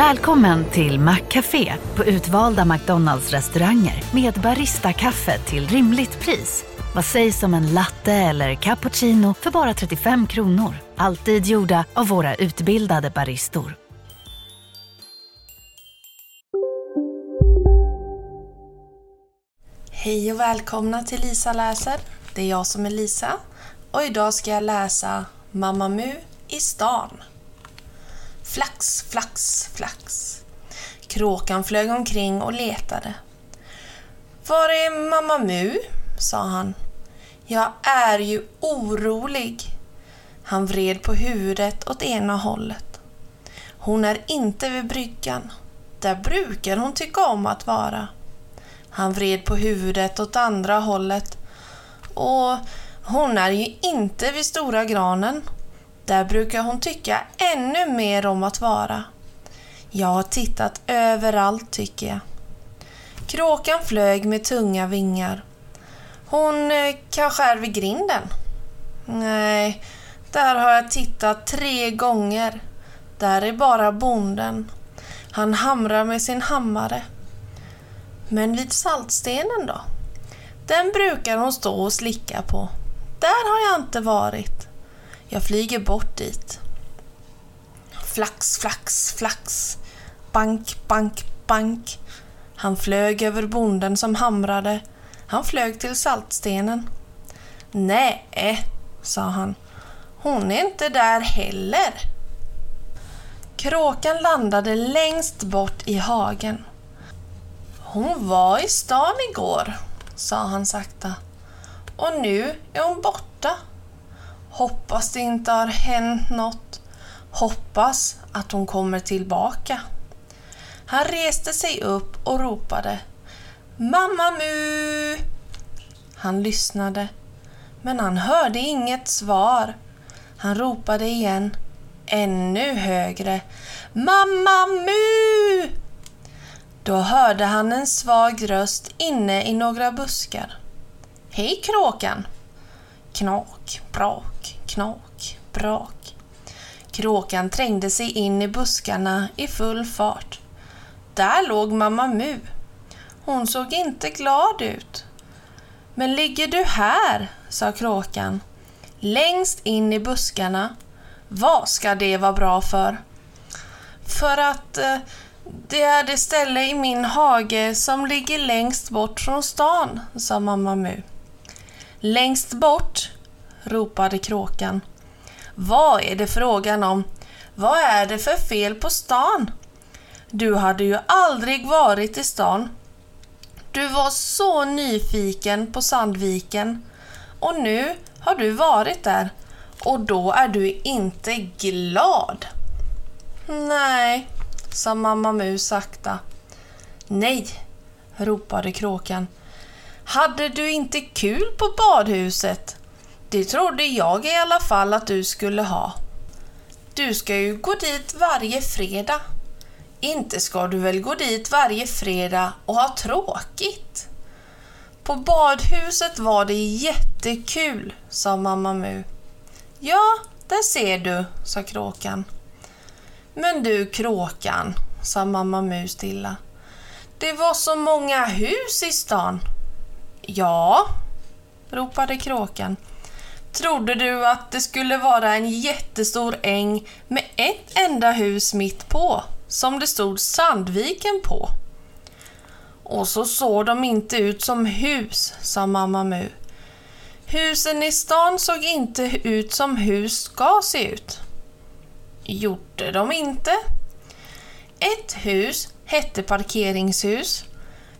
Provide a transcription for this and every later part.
Välkommen till Maccafé på utvalda McDonalds restauranger med Baristakaffe till rimligt pris. Vad sägs om en latte eller cappuccino för bara 35 kronor? Alltid gjorda av våra utbildade baristor. Hej och välkomna till Lisa läser. Det är jag som är Lisa och idag ska jag läsa Mamma Mu i stan. Flax, flax, flax. Kråkan flög omkring och letade. Var är Mamma Mu? sa han. Jag är ju orolig. Han vred på huvudet åt ena hållet. Hon är inte vid bryggan. Där brukar hon tycka om att vara. Han vred på huvudet åt andra hållet. Och hon är ju inte vid stora granen. Där brukar hon tycka ännu mer om att vara. Jag har tittat överallt tycker jag. Kråkan flög med tunga vingar. Hon eh, kanske är vid grinden? Nej, där har jag tittat tre gånger. Där är bara bonden. Han hamrar med sin hammare. Men vid saltstenen då? Den brukar hon stå och slicka på. Där har jag inte varit. Jag flyger bort dit. Flax, flax, flax. Bank, bank, bank. Han flög över bonden som hamrade. Han flög till saltstenen. Nej, sa han. Hon är inte där heller. Kråkan landade längst bort i hagen. Hon var i stan igår, sa han sakta. Och nu är hon borta. Hoppas det inte har hänt något. Hoppas att hon kommer tillbaka. Han reste sig upp och ropade Mamma Mu! Han lyssnade, men han hörde inget svar. Han ropade igen, ännu högre. Mamma Mu! Då hörde han en svag röst inne i några buskar. Hej kråkan! Knak, brak, knak, brak. Kråkan trängde sig in i buskarna i full fart. Där låg mamma Mu. Hon såg inte glad ut. Men ligger du här? sa kråkan. Längst in i buskarna. Vad ska det vara bra för? För att eh, det är det ställe i min hage som ligger längst bort från stan, sa mamma Mu. Längst bort? ropade kråkan. Vad är det frågan om? Vad är det för fel på stan? Du hade ju aldrig varit i stan. Du var så nyfiken på Sandviken och nu har du varit där och då är du inte glad. Nej, sa mamma Mus sakta. Nej, ropade kråkan. Hade du inte kul på badhuset? Det trodde jag i alla fall att du skulle ha. Du ska ju gå dit varje fredag. Inte ska du väl gå dit varje fredag och ha tråkigt? På badhuset var det jättekul, sa mamma Mu. Ja, där ser du, sa kråkan. Men du kråkan, sa mamma Mu stilla. Det var så många hus i stan. Ja, ropade kråkan. Trodde du att det skulle vara en jättestor äng med ett enda hus mitt på, som det stod Sandviken på? Och så såg de inte ut som hus, sa mamma Mu. Husen i stan såg inte ut som hus ska se ut. Gjorde de inte? Ett hus hette parkeringshus.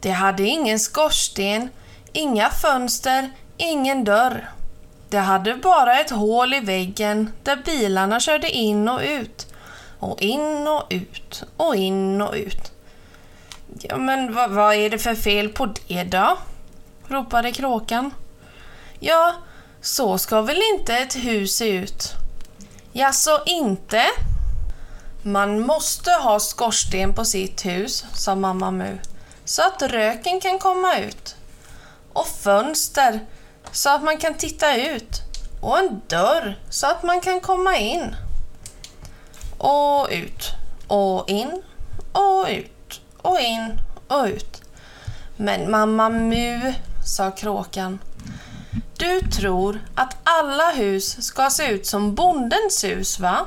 Det hade ingen skorsten, inga fönster, ingen dörr. Det hade bara ett hål i väggen där bilarna körde in och ut. Och in och ut och in och ut. Ja, men vad, vad är det för fel på det då? ropade kråkan. Ja, så ska väl inte ett hus se ut? Ja, så inte? Man måste ha skorsten på sitt hus, sa mamma Mu, så att röken kan komma ut. Och fönster, så att man kan titta ut. Och en dörr, så att man kan komma in. Och ut. Och in. och ut och in och ut. Men mamma Mu, sa kråkan. Du tror att alla hus ska se ut som bondens hus, va?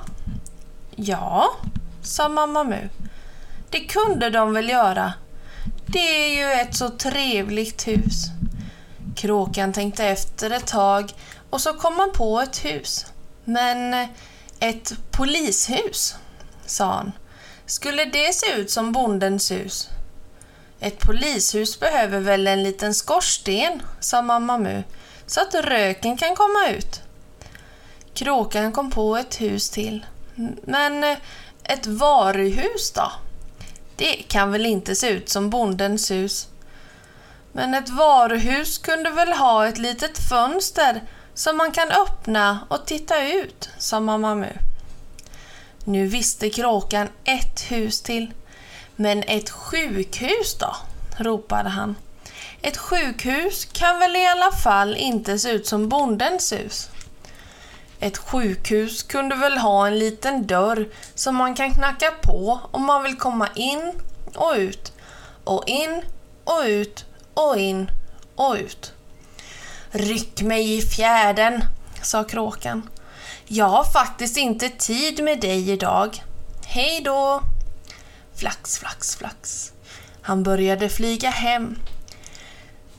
Ja, sa mamma Mu. Det kunde de väl göra. Det är ju ett så trevligt hus. Kråkan tänkte efter ett tag och så kom han på ett hus. Men ett polishus, sa han. Skulle det se ut som bondens hus? Ett polishus behöver väl en liten skorsten, sa mamma Mu, så att röken kan komma ut. Kråkan kom på ett hus till. Men ett varuhus då? Det kan väl inte se ut som bondens hus? Men ett varuhus kunde väl ha ett litet fönster som man kan öppna och titta ut, sa mamma Mu. Nu visste kråkan ett hus till. Men ett sjukhus då? ropade han. Ett sjukhus kan väl i alla fall inte se ut som bondens hus? Ett sjukhus kunde väl ha en liten dörr som man kan knacka på om man vill komma in och ut och in och ut och in och ut. Ryck mig i fjärden, sa kråkan. Jag har faktiskt inte tid med dig idag. Hej då! Flax, flax, flax. Han började flyga hem.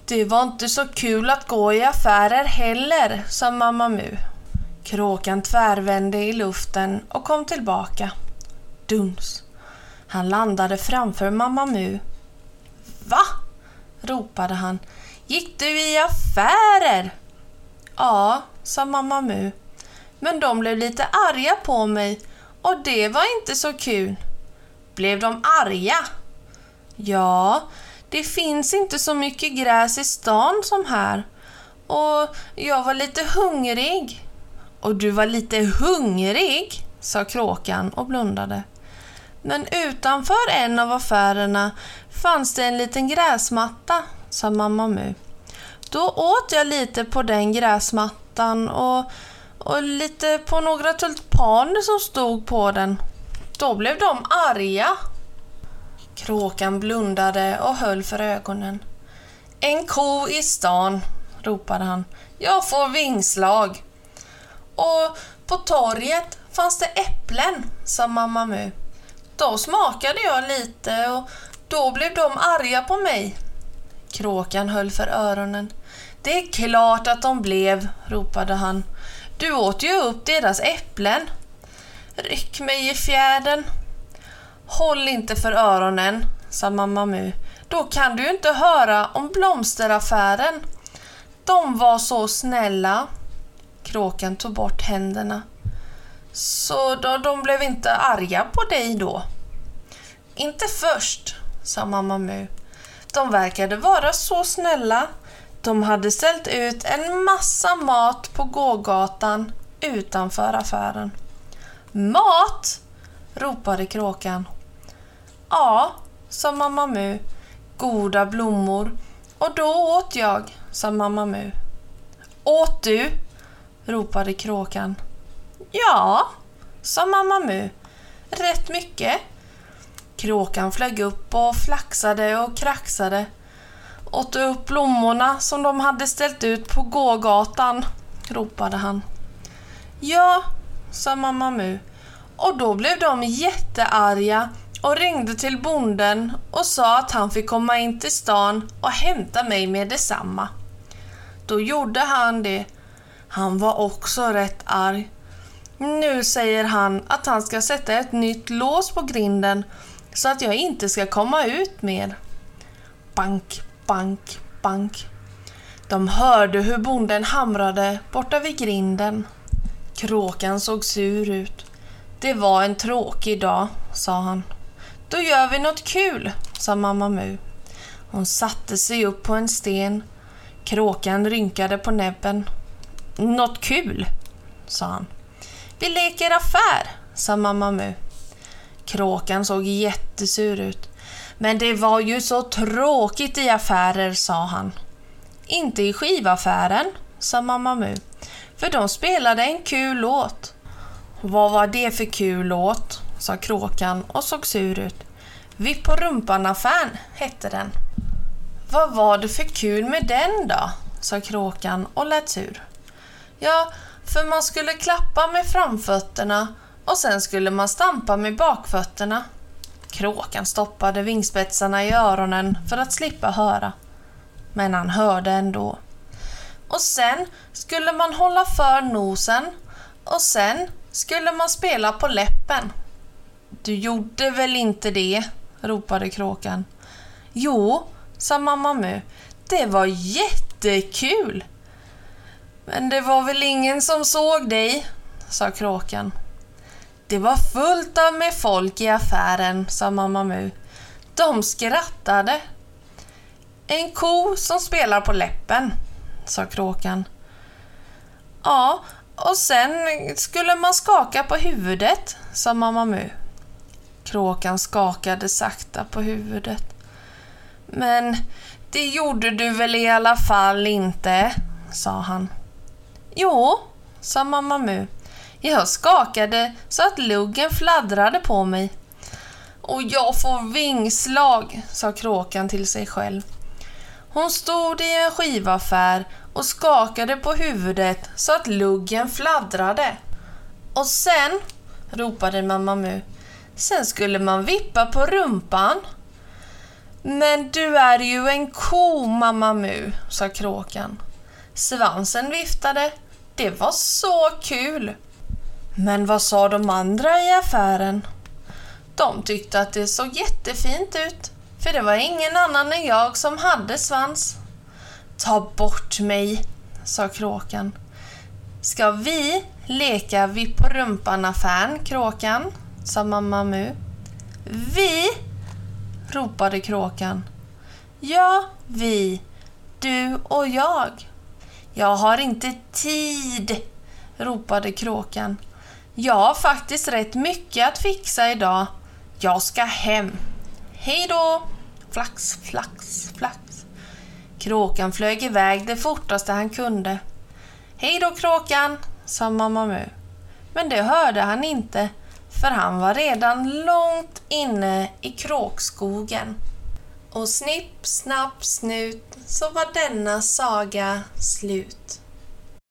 Det var inte så kul att gå i affärer heller, sa mamma Mu. Kråkan tvärvände i luften och kom tillbaka. Duns. Han landade framför mamma Mu. Va? Ropade han. Gick du i affärer? Ja, sa mamma Mu. Men de blev lite arga på mig och det var inte så kul. Blev de arga? Ja, det finns inte så mycket gräs i stan som här. Och jag var lite hungrig. Och du var lite hungrig, sa kråkan och blundade. Men utanför en av affärerna fanns det en liten gräsmatta, sa mamma Mu. Då åt jag lite på den gräsmattan och, och lite på några tulpaner som stod på den. Då blev de arga. Kråkan blundade och höll för ögonen. En ko i stan, ropade han. Jag får vingslag. Och på torget fanns det äpplen, sa mamma Mu. Då smakade jag lite och då blev de arga på mig. Kråkan höll för öronen. Det är klart att de blev, ropade han. Du åt ju upp deras äpplen. Ryck mig i fjädern. Håll inte för öronen, sa mamma Mu. Då kan du ju inte höra om blomsteraffären. De var så snälla. Kråkan tog bort händerna. Så då, de blev inte arga på dig då? Inte först, sa mamma Mu. De verkade vara så snälla. De hade ställt ut en massa mat på gågatan utanför affären. Mat! ropade kråkan. Ja, sa mamma Mu. Goda blommor. Och då åt jag, sa mamma Mu. Åt du? ropade kråkan. Ja, sa mamma Mu. Rätt mycket. Kråkan flög upp och flaxade och kraxade. Åt upp blommorna som de hade ställt ut på gågatan? ropade han. Ja, sa mamma Mu. Och då blev de jättearga och ringde till bonden och sa att han fick komma in till stan och hämta mig med detsamma. Då gjorde han det. Han var också rätt arg. Nu säger han att han ska sätta ett nytt lås på grinden så att jag inte ska komma ut mer. Bank, bank, bank. De hörde hur bonden hamrade borta vid grinden. Kråkan såg sur ut. Det var en tråkig dag, sa han. Då gör vi något kul, sa mamma Mu. Hon satte sig upp på en sten. Kråkan rynkade på näbben. Något kul, sa han. Vi leker affär, sa mamma Mu. Kråkan såg jättesur ut. Men det var ju så tråkigt i affärer, sa han. Inte i skivaffären, sa mamma Mu. För de spelade en kul låt. Vad var det för kul låt? sa kråkan och såg sur ut. Vipp på rumpan-affären hette den. Vad var det för kul med den då? sa kråkan och lät sur. Ja, för man skulle klappa med framfötterna och sen skulle man stampa med bakfötterna. Kråkan stoppade vingspetsarna i öronen för att slippa höra. Men han hörde ändå. Och sen skulle man hålla för nosen och sen skulle man spela på läppen. Du gjorde väl inte det? ropade kråkan. Jo, sa mamma Mu. Det var jättekul! Men det var väl ingen som såg dig, sa kråkan. Det var fullt av med folk i affären, sa mamma Mu. De skrattade. En ko som spelar på läppen, sa kråkan. Ja, och sen skulle man skaka på huvudet, sa mamma Mu. Kråkan skakade sakta på huvudet. Men det gjorde du väl i alla fall inte, sa han. Jo, sa mamma Mu. Jag skakade så att luggen fladdrade på mig. Och jag får vingslag, sa kråkan till sig själv. Hon stod i en skivaffär och skakade på huvudet så att luggen fladdrade. Och sen, ropade mamma Mu, sen skulle man vippa på rumpan. Men du är ju en ko, mamma Mu, sa kråkan. Svansen viftade. Det var så kul! Men vad sa de andra i affären? De tyckte att det såg jättefint ut, för det var ingen annan än jag som hade svans. Ta bort mig, sa kråkan. Ska vi leka vi på rumpan-affären, kråkan? sa mamma Mu. Vi? ropade kråkan. Ja, vi. Du och jag. Jag har inte tid, ropade kråkan. Jag har faktiskt rätt mycket att fixa idag. Jag ska hem. Hej då! Flax, flax, flax. Kråkan flög iväg det fortaste han kunde. Hej då kråkan, sa mamma Mu. Men det hörde han inte, för han var redan långt inne i kråkskogen. Och snipp, snapp, snut så var denna saga slut.